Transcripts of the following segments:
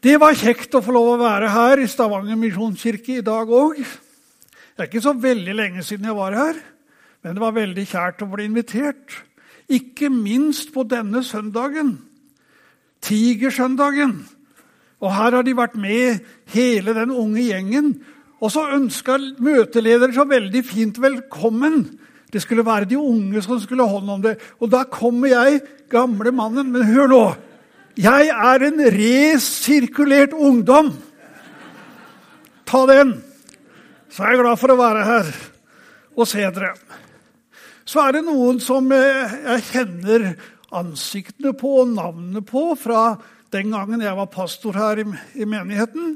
Det var kjekt å få lov å være her i Stavanger misjonskirke i dag òg. Det er ikke så veldig lenge siden jeg var her, men det var veldig kjært å bli invitert. Ikke minst på denne søndagen, Tigersøndagen. Og her har de vært med, hele den unge gjengen. Og så ønska møteleder så veldig fint velkommen. Det skulle være de unge som skulle ha hånd om det. Og da kommer jeg, gamle mannen. Men hør nå! Jeg er en resirkulert ungdom. Ta den. Så er jeg glad for å være her og se dere. Så er det noen som eh, jeg kjenner ansiktene på og navnene på fra den gangen jeg var pastor her i, menigheten.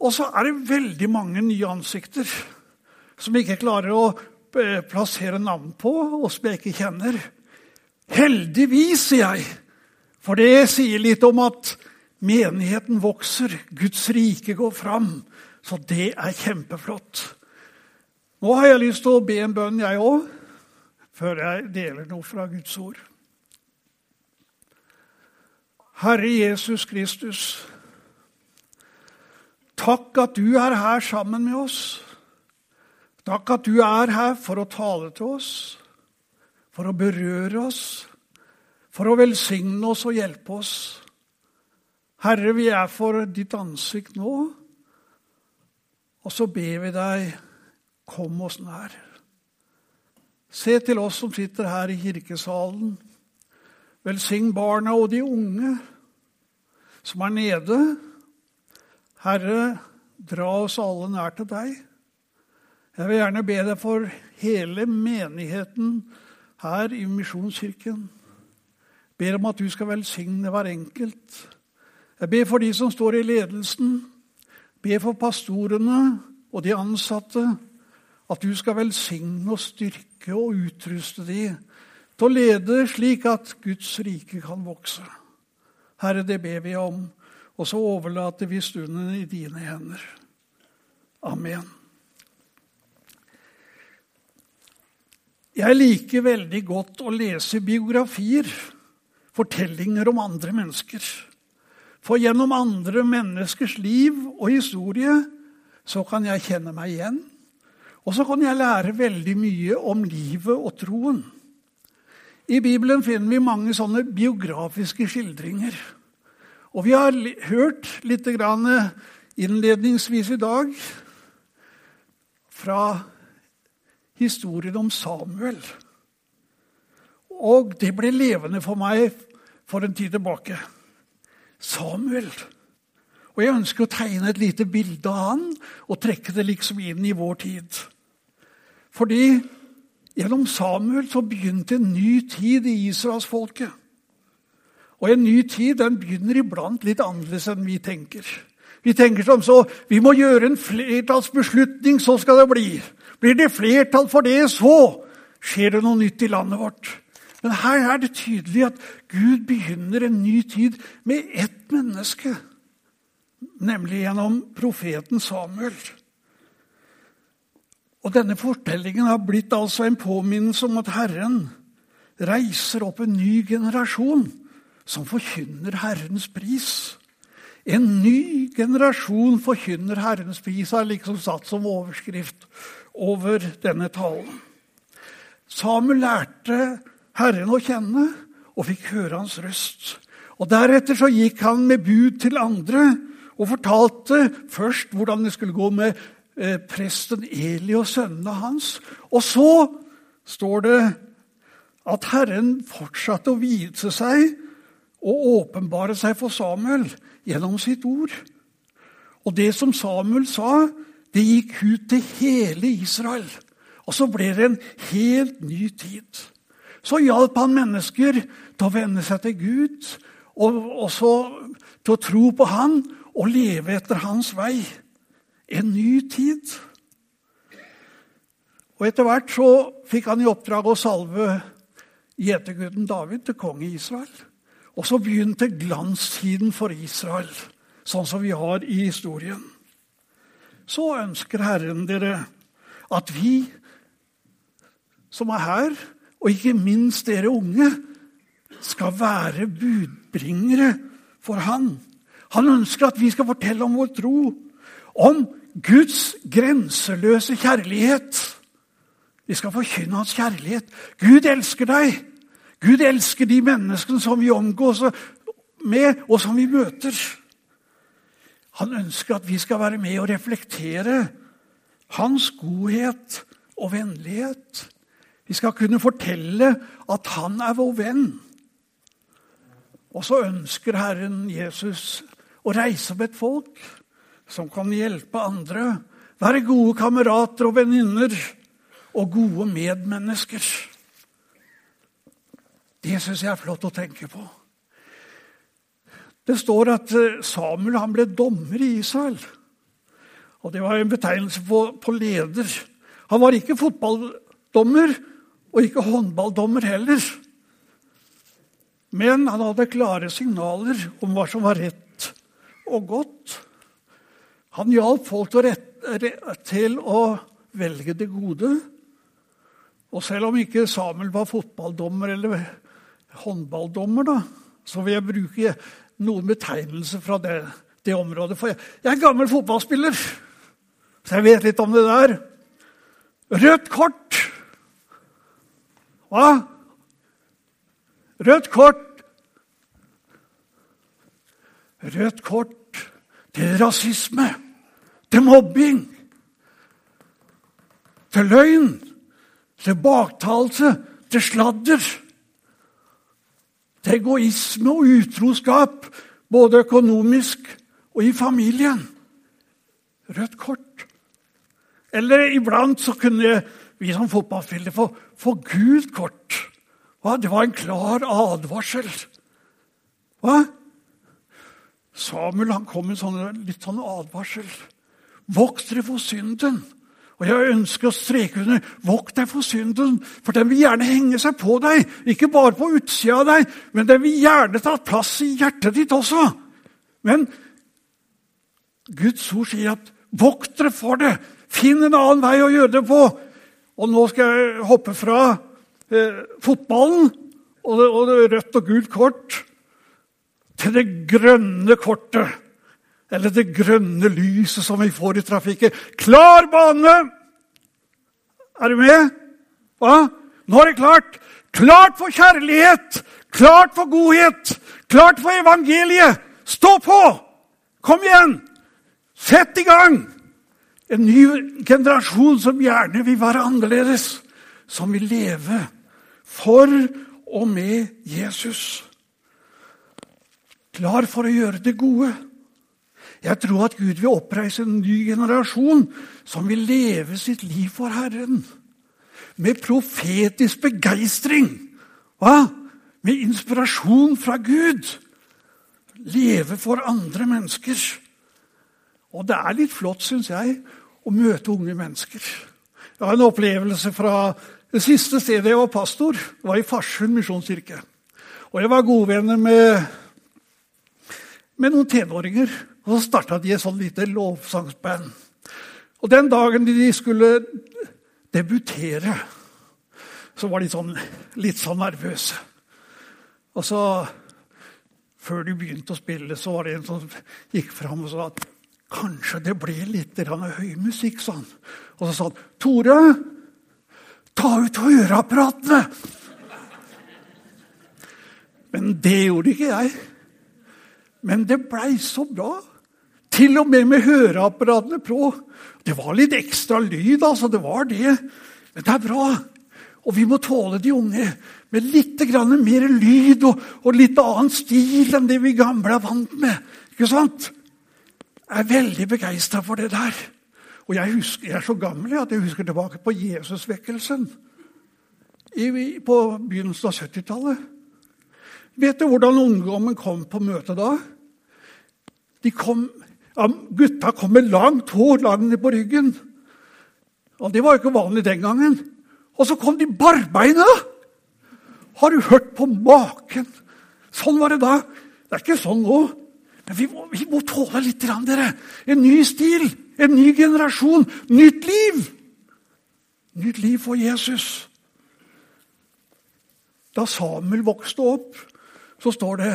Og så er det veldig mange nye ansikter som jeg ikke klarer å eh, plassere navn på, og som jeg ikke kjenner. Heldigvis, sier jeg. For det sier litt om at menigheten vokser, Guds rike går fram. Så det er kjempeflott. Nå har jeg lyst til å be en bønn, jeg òg, før jeg deler noe fra Guds ord. Herre Jesus Kristus, takk at du er her sammen med oss. Takk at du er her for å tale til oss, for å berøre oss for å velsigne oss og hjelpe oss. Herre, vi er for ditt ansikt nå, og så ber vi deg, kom oss nær. Se til oss som sitter her i kirkesalen. Velsign barna og de unge som er nede. Herre, dra oss alle nær til deg. Jeg vil gjerne be deg for hele menigheten her i Misjonskirken ber om at du skal velsigne hver enkelt. Jeg ber for de som står i ledelsen, ber for pastorene og de ansatte, at du skal velsigne og styrke og utruste de til å lede slik at Guds rike kan vokse. Herre, det ber vi om, og så overlater vi stunden i dine hender. Amen. Jeg liker veldig godt å lese biografier fortellinger om andre mennesker. For gjennom andre menneskers liv og historie så kan jeg kjenne meg igjen. Og så kan jeg lære veldig mye om livet og troen. I Bibelen finner vi mange sånne biografiske skildringer. Og vi har hørt litt innledningsvis i dag fra historien om Samuel. Og det ble levende for meg for en tid tilbake. Samuel. Og jeg ønsker å tegne et lite bilde av han og trekke det liksom inn i vår tid. Fordi gjennom Samuel så begynte en ny tid i israelsfolket. Og en ny tid den begynner iblant litt annerledes enn vi tenker. Vi tenker som så vi må gjøre en flertallsbeslutning, så skal det bli. Blir det flertall for det, så skjer det noe nytt i landet vårt. Men her er det tydelig at Gud begynner en ny tid med ett menneske, nemlig gjennom profeten Samuel. Og Denne fortellingen har blitt altså en påminnelse om at Herren reiser opp en ny generasjon som forkynner Herrens pris. En ny generasjon forkynner Herrens pris, har liksom satt som overskrift over denne talen. Samuel lærte Herren å kjenne og fikk høre hans røst. Og Deretter så gikk han med bud til andre og fortalte først hvordan det skulle gå med eh, presten Eli og sønnene hans. Og så står det at Herren fortsatte å vise seg og åpenbare seg for Samuel gjennom sitt ord. Og det som Samuel sa, det gikk ut til hele Israel. Og så ble det en helt ny tid så hjalp han mennesker til å venne seg til Gud og også til å tro på Han og leve etter Hans vei. En ny tid. Og Etter hvert så fikk han i oppdrag å salve gjeterguden David til konge i Israel. Og så begynte glanstiden for Israel, sånn som vi har i historien. Så ønsker Herren dere at vi som er her, og ikke minst dere unge, skal være budbringere for Han. Han ønsker at vi skal fortelle om vår tro. Om Guds grenseløse kjærlighet. Vi skal forkynne hans kjærlighet. Gud elsker deg. Gud elsker de menneskene som vi omgås med, og som vi møter. Han ønsker at vi skal være med og reflektere hans godhet og vennlighet. Vi skal kunne fortelle at han er vår venn. Og så ønsker Herren Jesus å reise opp et folk som kan hjelpe andre, være gode kamerater og venninner og gode medmennesker. Det syns jeg er flott å tenke på. Det står at eh, Samuel ble dommer i Israel. Og Det var en betegnelse på, på leder. Han var ikke fotballdommer og ikke håndballdommer heller. Men han hadde klare signaler om hva som var rett og godt. Han hjalp folk til å, rett, til å velge det gode. Og selv om ikke Samuel var fotballdommer eller håndballdommer, da, så vil jeg bruke noen betegnelser fra det, det området. For jeg, er gammel fotballspiller, så jeg vet litt om det der. Rødt kort. Hva? Rødt kort. Rødt kort til rasisme, til mobbing, til løgn, til baktalelse, til sladder til egoisme og utroskap, både økonomisk og i familien. Rødt kort. Eller iblant så kunne vi som fotballspillere få, få gult kort. Hva? Det var en klar advarsel. Hva? Samuel han kom med sånne, litt sånn advarsel. Vokt dere for synden. Og jeg ønsker å streke under vokt deg for synden, for den vil gjerne henge seg på deg. Ikke bare på utsida av deg, men den vil gjerne ta plass i hjertet ditt også. Men Guds ord sier at vokt dere for det. Finn en annen vei å gjøre det på. Og nå skal jeg hoppe fra eh, fotballen og det, og det rødt og gult kort til det grønne kortet. Eller det grønne lyset som vi får i trafikken. Klar bane! Er du med? Hva? Nå er det klart. Klart for kjærlighet! Klart for godhet! Klart for evangeliet! Stå på! Kom igjen! Sett i gang! En ny generasjon som gjerne vil være annerledes. Som vil leve for og med Jesus. Klar for å gjøre det gode. Jeg tror at Gud vil oppreise en ny generasjon som vil leve sitt liv for Herren. Med profetisk begeistring. Hva? Med inspirasjon fra Gud. Leve for andre mennesker. Og det er litt flott, syns jeg, å møte unge mennesker. Jeg har en opplevelse fra det siste stedet jeg var pastor. Det var i Farsund misjonskirke. Og jeg var godvenner med, med noen tenåringer. Og Så starta de et sånn lite lovsangsband. Og Den dagen de skulle debutere, så var de sånn, litt sånn nervøse. Og så, før de begynte å spille, så var det en som gikk fram og sa at kanskje det ble litt høy musikk. sånn. Og så sa han, 'Tore, ta ut høreapparatene!' Men det gjorde ikke jeg. Men det blei så bra. Til og med med høreapparatene på. Det var litt ekstra lyd, altså. Det var det. Men det er bra. Og vi må tåle de unge med litt mer lyd og, og litt annen stil enn det vi gamle er vant med. Ikke sant? Er veldig begeistra for det der. Og jeg, husker, jeg, er så gammel at jeg husker tilbake på Jesusvekkelsen på begynnelsen av 70-tallet. Vet du hvordan ungdommen kom på møtet da? Kom ja, gutta kom med langt hår langt ned på ryggen. Og Det var jo ikke vanlig den gangen. Og så kom de barbeina! Har du hørt på maken? Sånn var det da. Det er ikke sånn nå. Men vi må, vi må tåle litt, dere. En ny stil, en ny generasjon, nytt liv. Nytt liv for Jesus. Da Samuel vokste opp, så står det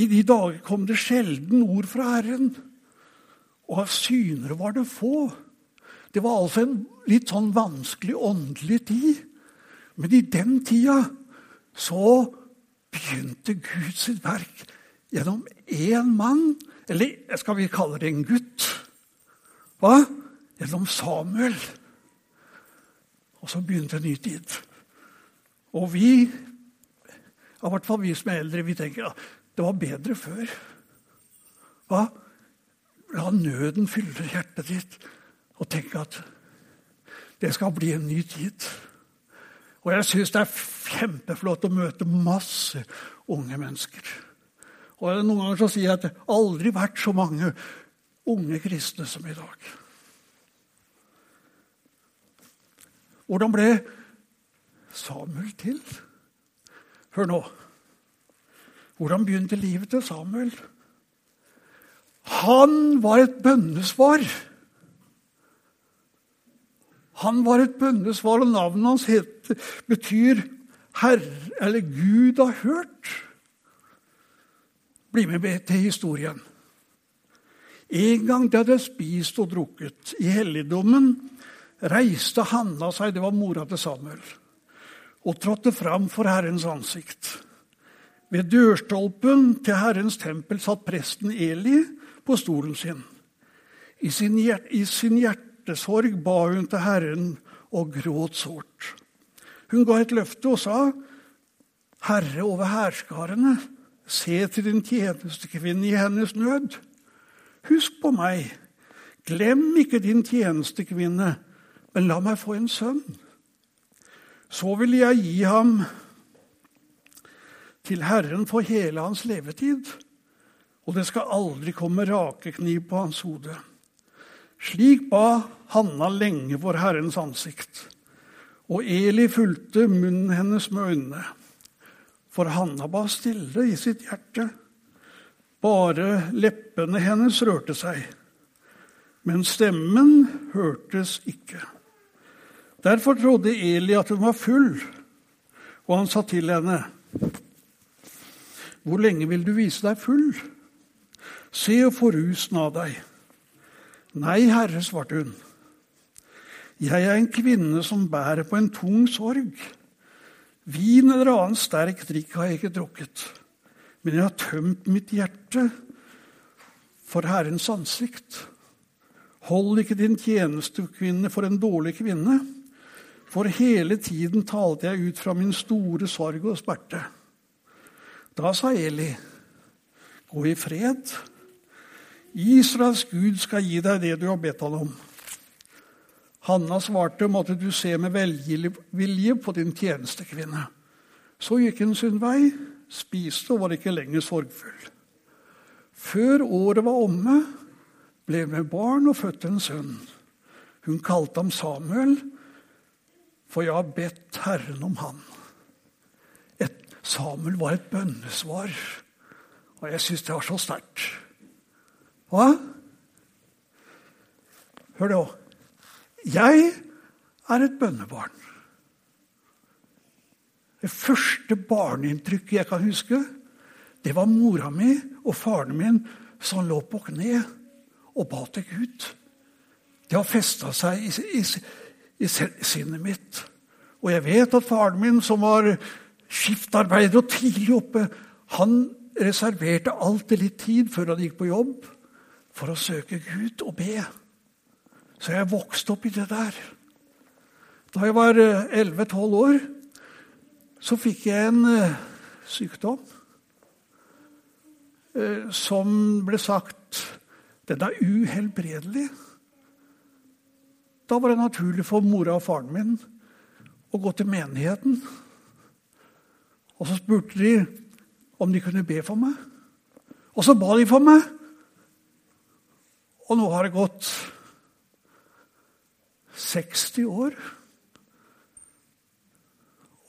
I de dager kom det sjelden ord fra Herren, og av synere var det få. Det var altså en litt sånn vanskelig åndelig tid. Men i den tida så begynte Gud sitt verk gjennom én mann, eller skal vi kalle det en gutt? Hva? Gjennom Samuel. Og så begynte en ny tid. Og vi, i hvert fall vi som er eldre, vi tenker at det var bedre før. Hva? La nøden fylle hjertet ditt, og tenk at det skal bli en ny tid. Og jeg syns det er kjempeflott å møte masse unge mennesker. Og Noen ganger så sier jeg at det aldri vært så mange unge kristne som i dag. Hvordan ble Samuel til? Hør nå. Hvordan begynte livet til Samuel? Han var et bønnesvar. Han var et bønnesvar, og navnet hans het, betyr Herre, eller Gud har hørt. Bli med til historien. En gang de hadde spist og drukket i helligdommen, reiste Hanna seg, det var mora til Samuel, og trådte fram for Herrens ansikt. Ved dørstolpen til Herrens tempel satt presten Eli på stolen sin. I sin, hjertesorg ba hun til Herren og gråt sårt. Hun ga et løfte og sa, 'Herre over hærskarene, se til din tjenestekvinne i hennes nød.' 'Husk på meg, glem ikke din tjenestekvinne, men la meg få en sønn.' Så vil jeg gi ham til Herren for hele hans levetid, og det skal aldri komme rakekniv på hans hode. Slik ba Hanna lenge for Herrens ansikt. Og Eli fulgte munnen hennes med øynene. For Hanna ba stille i sitt hjerte. Bare leppene hennes rørte seg. Men stemmen hørtes ikke. Derfor trodde Eli at hun var full, og han sa til henne, 'Hvor lenge vil du vise deg full?' Se og få rusen av deg. Nei, herre, svarte hun. Jeg er en kvinne som bærer på en tung sorg. Vin eller annen sterk drikk har jeg ikke drukket, men jeg har tømt mitt hjerte for Herrens ansikt. Hold ikke din tjenestekvinne for en dårlig kvinne, for hele tiden talte jeg ut fra min store sorg og smerte. Da sa Eli, gå i fred. Israels Gud skal gi deg det du har bedt han om. Hanna svarte, måtte du se med velvilje på din tjenestekvinne. Så gikk hun sin vei, spiste og var ikke lenger sorgfull. Før året var omme, ble med barn og fødte en sønn. Hun kalte ham Samuel, for jeg har bedt Herren om han. Et, Samuel var et bønnesvar, og jeg syns det var så sterkt. Hva? Hør nå. Jeg er et bønnebarn. Det første barneinntrykket jeg kan huske, det var mora mi og faren min som lå på kne og ba til Gud. Det har festa seg i, i, i, sinnet mitt. Og jeg vet at faren min, som var skiftarbeider og tidlig oppe, han reserverte alltid litt tid før han gikk på jobb for å søke Gud og be. Så jeg vokste opp i det der. Da jeg var 11-12 eh, år, så fikk jeg en uh, sykdom uh, som ble sagt den er uhelbredelig. Da var det naturlig for mora og faren min å gå til menigheten. Og så spurte de om de kunne be for meg. Og så ba de for meg. Og nå har det gått 60 år,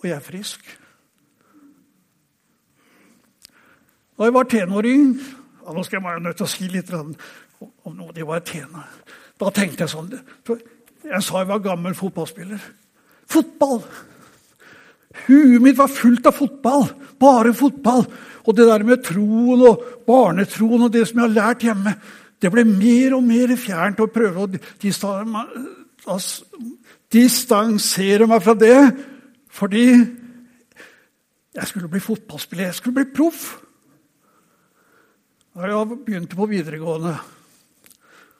og jeg er frisk. Da jeg var tenåring ja, Nå skal jeg være nødt til å si litt om noe det var tenår. Da tenkte jeg sånn Jeg sa jeg var gammel fotballspiller. Fotball! Huet mitt var fullt av fotball. Bare fotball. Og det der med troen og barnetroen og det som jeg har lært hjemme, det ble mer og mer fjernt å prøve å distansere meg fra det. Fordi jeg skulle bli fotballspiller. Jeg skulle bli proff. Da jeg begynte på videregående,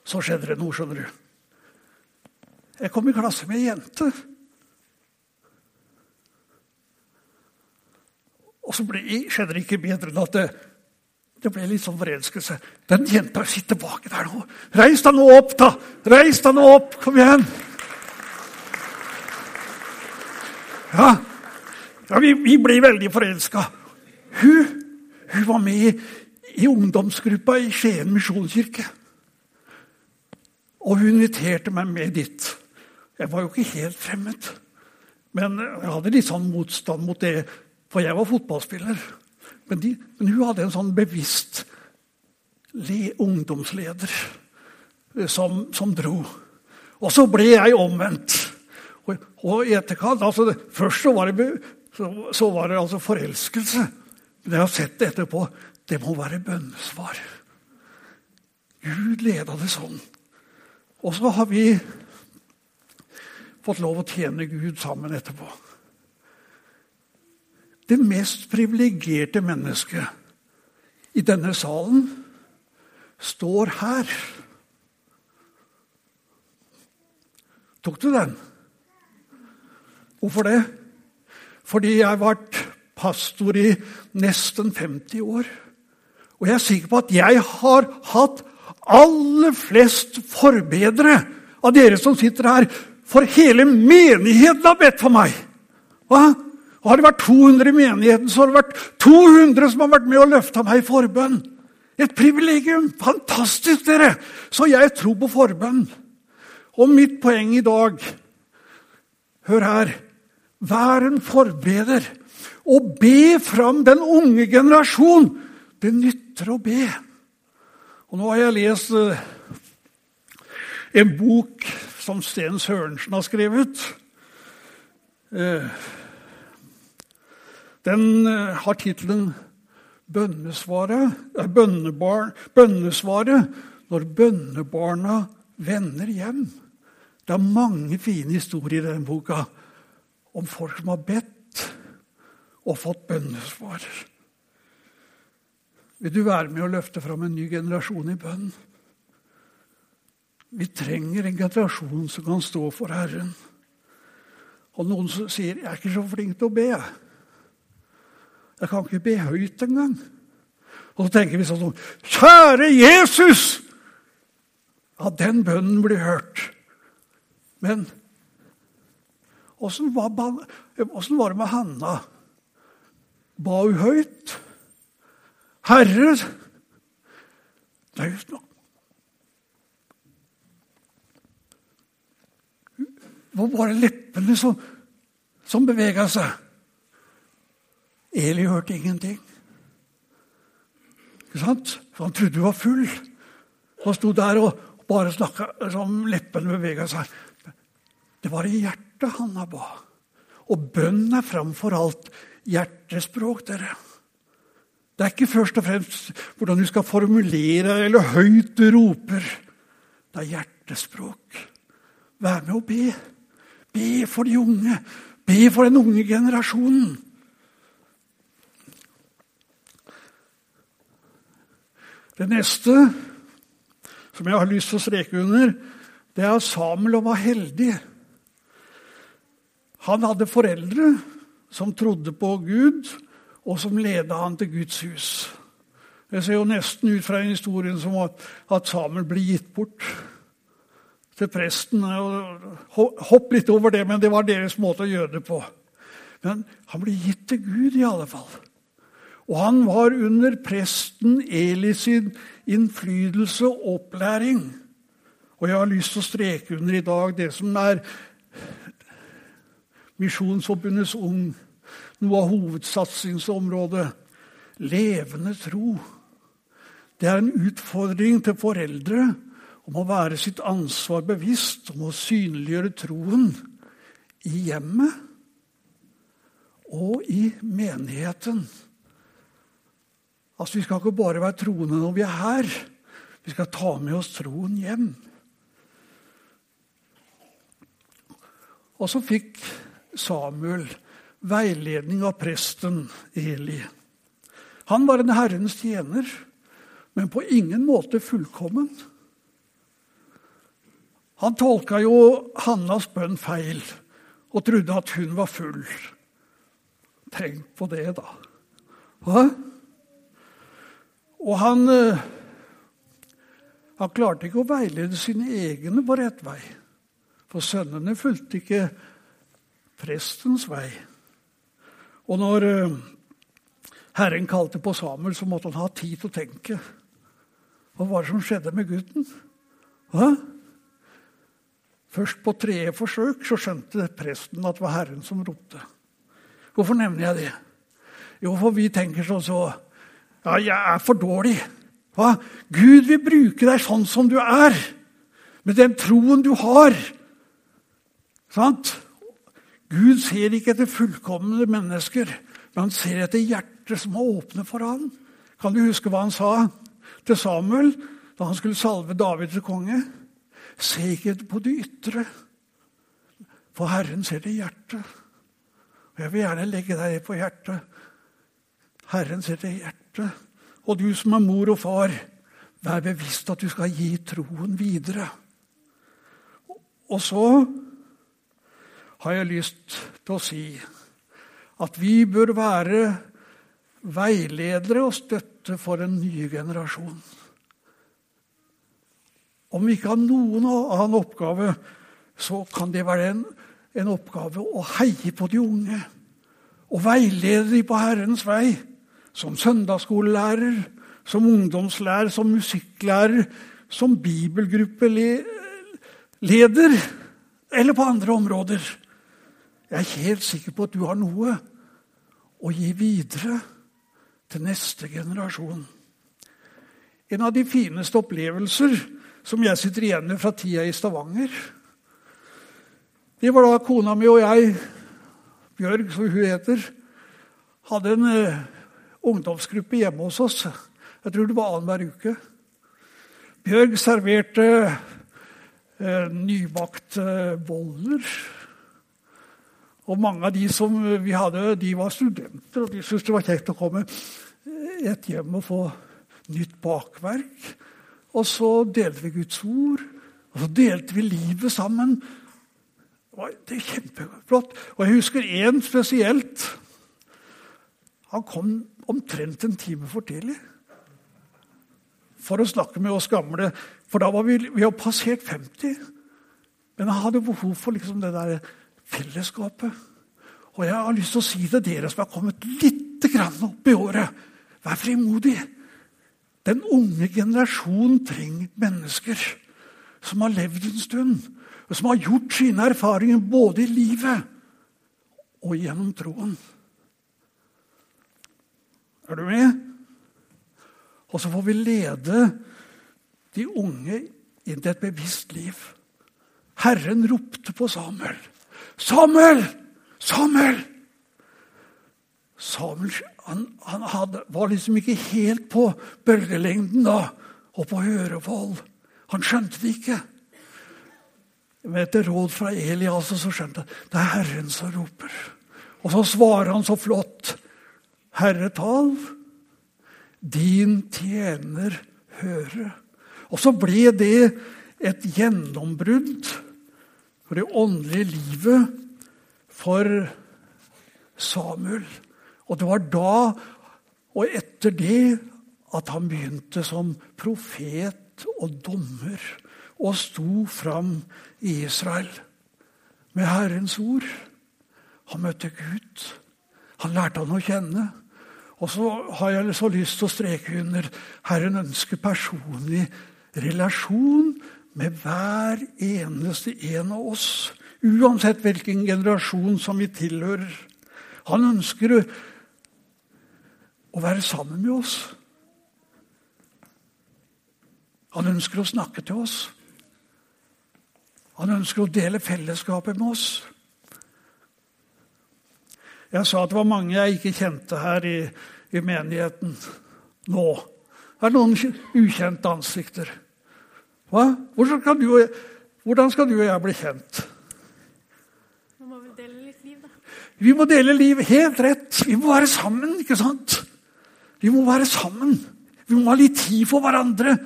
så skjedde det noe, skjønner du. Jeg kom i klasse med ei jente. Og så skjedde det ikke bedre enn at det, det ble litt sånn forelskelse. Den jenta sitter baki der nå. Reis deg nå opp, da! Reis deg nå opp! Kom igjen! Ja, ja vi, vi, ble veldig forelska. Hun, hun var med i ungdomsgruppa i Skien misjonskirke. Og hun inviterte meg med dit. Jeg var jo ikke helt fremmed. Men jeg hadde litt sånn motstand mot det for jeg var fotballspiller. Men, de, men hun hadde en sånn bevisst le, ungdomsleder eh, som, som, dro. Og så ble jeg omvendt. Og, og etterkant altså det, Først så var, det, så, så var det altså forelskelse. Men jeg har sett det etterpå. Det må være bønnesvar. Gud leda det sånn. Og så har vi fått lov å tjene Gud sammen etterpå. Det mest privilegerte mennesket i denne salen står her. Tok du den? Hvorfor det? Fordi jeg har vært pastor i nesten 50 år. Og jeg er sikker på at jeg har hatt aller flest forbedre av dere som sitter her. For hele menigheten har bedt for meg. Hva? Og Har det vært 200 i menigheten, så har det vært 200 som har vært med og løfta meg i forbønn. Et privilegium! Fantastisk, dere! Så jeg tror på forbønn. Og mitt poeng i dag Hør her. Vær en forbeder. Og be fram den unge generasjon. Det nytter å be. Og nå har jeg lest eh, en bok som Sten Sørensen har skrevet. Eh, den eh, har tittelen 'Bønnesvaret', bønnesvaret når bønnebarna vender hjem. Det er mange fine historier i den boka om folk som har bedt og fått bønnesvar. Vil du være med å løfte fram en ny generasjon i bønn? Vi trenger en generasjon som kan stå for Herren. Og noen som sier 'jeg er ikke så flink til å be'. Jeg kan ikke be høyt engang. Og så tenker vi sånn Kjære Jesus! Ja, den bønnen blir hørt. Men åssen var, det med Hanna? Ba hun høyt? Herre Nei, Det var bare leppene som, som bevega seg. Eli hørte ingenting. Ikke sant? For han trodde hun var full. Han sto der og bare snakka som leppene bevega seg. Det var i hjertet Hanna ba. Og bønn er framfor alt hjertespråk, dere. Det er ikke først og fremst hvordan du skal formulere eller høyt roper. Det er hjertespråk. Vær med å be. Be for de unge. Be for den unge generasjonen. Det neste som jeg har lyst til å streke under, det er at Samuel var heldig. Han hadde foreldre som trodde på Gud, og som leda han til Guds hus. Det ser jo nesten ut fra historien som at Samuel blir gitt bort til presten. Hopp litt over det, men det var deres måte å gjøre det på. Men han blir gitt til Gud, i alle fall. Og han var under presten Eli sin innflytelse og opplæring. Og jeg har lyst til å streke under i dag det som er Misjonsforbundets ung, noe av hovedsatsingsområdet. Levende tro. Det er en utfordring til foreldre om å være sitt ansvar bevisst, om å synliggjøre troen i hjemmet og i menigheten. Altså, Vi skal ikke bare være troende når vi er her. Vi skal ta med oss troen hjem. Og så fikk Samuel veiledning av presten Eli. Han var en Herrens tjener, men på ingen måte fullkommen. Han tolka jo Hannas bønn feil og trodde at hun var full. Tenk på det, da. Hva? Og han, eh, han klarte ikke å veilede sine egne på rett vei. For sønnene fulgte ikke prestens vei. Og når eh, Herren kalte på Samuel, så måtte han ha tid til å tenke. Hva var det som skjedde med gutten? Hva? Først på tredje forsøk så skjønte presten at det var Herren som ropte. Hvorfor nevner jeg det? Jo, for vi tenker sånn så Ja, jeg er for dårlig. Hva? Gud vil bruke deg sånn som du er, med den troen du har. Sant? Gud ser ikke etter fullkomne mennesker, men han ser etter hjerter som er åpne for ham. Kan du huske hva han sa til Samuel da han skulle salve David til konge? Se ikke på det ytre, for Herren ser det hjertet. Og Jeg vil gjerne legge deg på hjertet. Herren ser det hjertet. Og du som er mor og far, vær bevisst at du skal gi troen videre. Og så har jeg lyst til å si at vi bør være veiledere og støtte for den nye generasjon. Om vi ikke har noen annen oppgave, så kan det være en, en oppgave å heie på de unge. Og veilede dem på Herrens vei. Som søndagsskolelærer, som ungdomslærer, som musikklærer, som bibelgruppeleder eller på andre områder. Jeg er helt sikker på at du har noe å gi videre til neste generasjon. En av de fineste opplevelser som jeg sitter igjen med fra tida i Stavanger, det var da kona mi og jeg, Bjørg, som hun heter, hadde en uh, ungdomsgruppe hjemme hos oss. Jeg tror det var annenhver uke. Bjørg serverte eh, nybakte boller og mange av de som vi hadde, de var studenter, og de syntes det var kjekt å komme et hjem og få nytt bakverk. Og så delte vi Guds ord, og så delte vi livet sammen. Det var kjempeflott. Og jeg husker én spesielt. Han kom omtrent en time for tidlig for å snakke med oss gamle. For da var vi, vi var passert 50. Men han hadde behov for liksom det der fellesskapet. Og jeg har lyst til å si til dere som har kommet litt opp i året Vær frimodig. Den unge generasjonen trenger mennesker som har levd en stund, og som har gjort sine erfaringer både i livet og gjennom troen. Er du med? Og så får vi lede de unge inn til et bevisst liv. Herren ropte på Samuel. Samuel! Samuel! Samuel han, han hadde, var liksom ikke helt på bølgelengden da, og på hørevold. Han skjønte det ikke. Men etter råd fra Elias så skjønte han det er Herren som roper. Og så svarer han så flott. Herretal, din tjener høre. Og så ble det et gjennombrudd for det åndelige livet for Samuel. Og det var da og etter det at han begynte som profet og dommer og sto fram i Israel med Herrens ord. Han møtte Gud. Han lærte han å kjenne. Og så har jeg så lyst til å streke under Herren ønsker personlig relasjon med hver eneste en av oss. Uansett hvilken generasjon som vi tilhører. Han ønsker å være sammen med oss. Han ønsker å snakke til oss. Han ønsker å dele fellesskapet med oss. Jeg sa at det var mange jeg ikke kjente her i, i menigheten nå. Det er noen ukjente ansikter. Hva? Hvordan du, hvordan skal du og jeg bli kjent? Nå må vi dele litt liv, da. Vi må dele liv. Helt rett. Vi må være sammen, ikke sant? Vi må være sammen. Vi må ha litt tid for hverandre.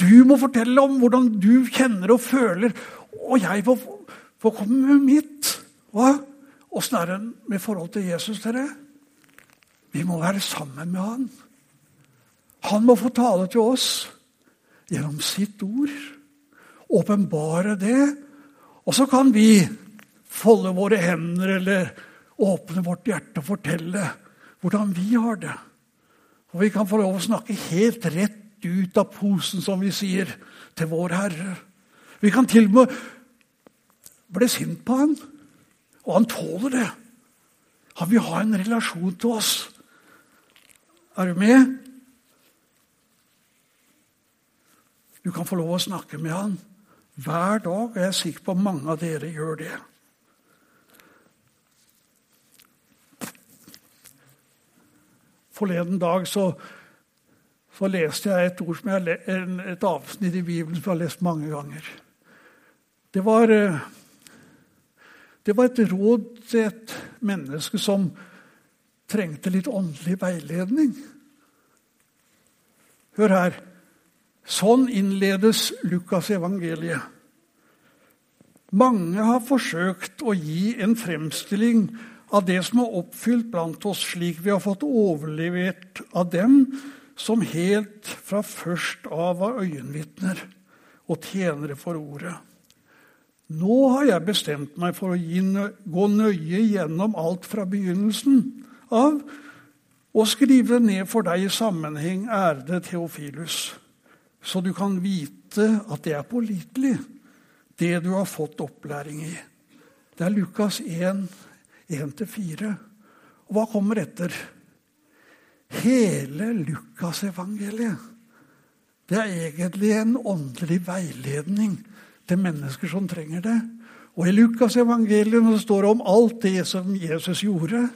Du må fortelle om hvordan du kjenner og føler, og jeg får, får komme med mitt. Hva? Åssen er det med forhold til Jesus, dere? Vi må være sammen med han. Han må få tale til oss gjennom sitt ord. Åpenbare det. Og så kan vi folde våre hender eller åpne vårt hjerte og fortelle hvordan vi har det. Og vi kan få lov å snakke helt rett ut av posen, som vi sier, til vår Herre. Vi kan til og med bli sint på han, og han tåler det. Han vil ha en relasjon til oss. Er du med? Du kan få lov å snakke med han hver dag, og jeg er sikker på at mange av dere gjør det. Forleden dag så, så leste jeg et, ord som jeg, et avsnitt i Bibelen som jeg har lest mange ganger. Det var, eh, det var et råd til et menneske som trengte litt åndelig veiledning. Hør her. Sånn innledes Lukas evangeliet. Mange har forsøkt å gi en fremstilling av det som er oppfylt blant oss, slik vi har fått overlevert av dem som helt fra først av var øyenvitner og tjenere for ordet. Nå har jeg bestemt meg for å gå nøye gjennom alt fra begynnelsen av og skrive ned for deg i sammenheng, ærede Theofilus, så du kan vite at det er pålitelig, det du har fått opplæring i. Det er Lukas 1, 1-4. Og hva kommer etter? Hele Lukasevangeliet. Det er egentlig en åndelig veiledning til mennesker som trenger det. Og i Lukas evangelium det står det om alt det som Jesus gjorde,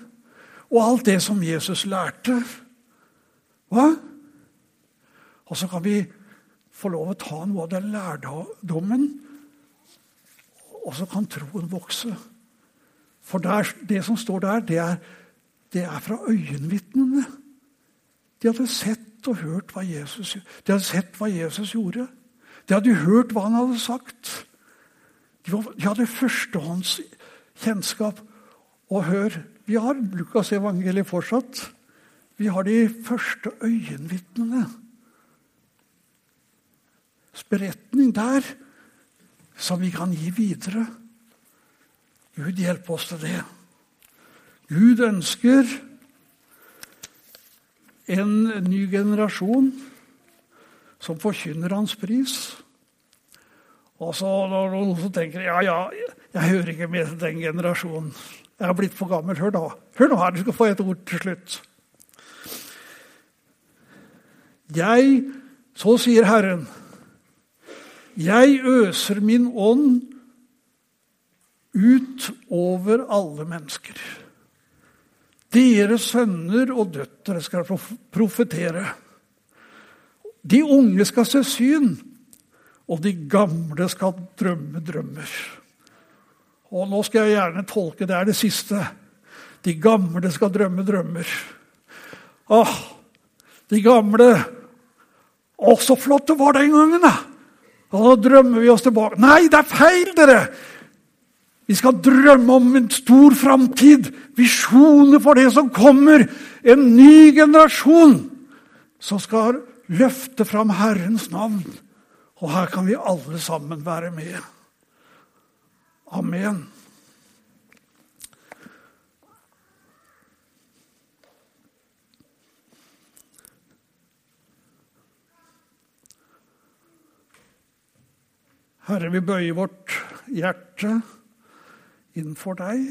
og alt det som Jesus lærte. Hva? Og så kan vi få lov å ta noe av den lærdommen, og så kan troen vokse. For der, det som står der, det er, det er fra øyenvitnene. De hadde sett og hørt hva Jesus, de hadde sett hva Jesus gjorde. De hadde hørt hva han hadde sagt. De, var, de hadde førstehånds kjennskap. Og hør, vi har Lukas evangeliet fortsatt. Vi har de første øyenvitnene. Beretning der som vi kan gi videre. Gud hjelpe oss til det. Gud ønsker en ny generasjon som forkynner hans pris. Og så når noen som tenker ja, ja, jeg hører ikke med til den generasjonen. Jeg har blitt for gammel. Hør da. Hør nå her, du skal få et ord til slutt. Jeg, så sier Herren, jeg øser min ånd ut over alle mennesker. Deres sønner og døtre skal profetere. De unge skal se syn, og de gamle skal drømme drømmer. Og nå skal jeg gjerne tolke det er det siste. De gamle skal drømme drømmer. Åh, de gamle Å, så flott det var den gangen, da! Og da drømmer vi oss tilbake. Nei, det er feil, dere! Vi skal drømme om en stor framtid, visjoner for det som kommer. En ny generasjon som skal løfte fram Herrens navn. Og her kan vi alle sammen være med. Amen. Herre, vi bøyer vårt hjerte innenfor deg.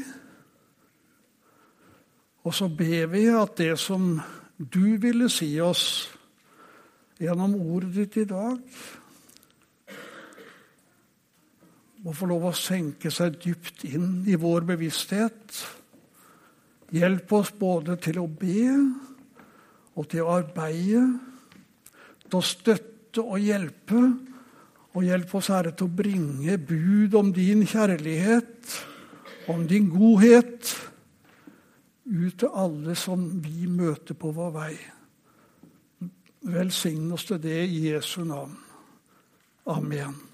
Og så ber vi at det som du ville si oss gjennom ordet ditt i dag, må få lov å senke seg dypt inn i vår bevissthet Hjelp oss både til å be og til å arbeide, til å støtte og hjelpe. Og hjelp oss, Herre, til å bringe bud om din kjærlighet, om din godhet, ut til alle som vi møter på vår vei. Velsign oss til det i Jesu navn. Amen.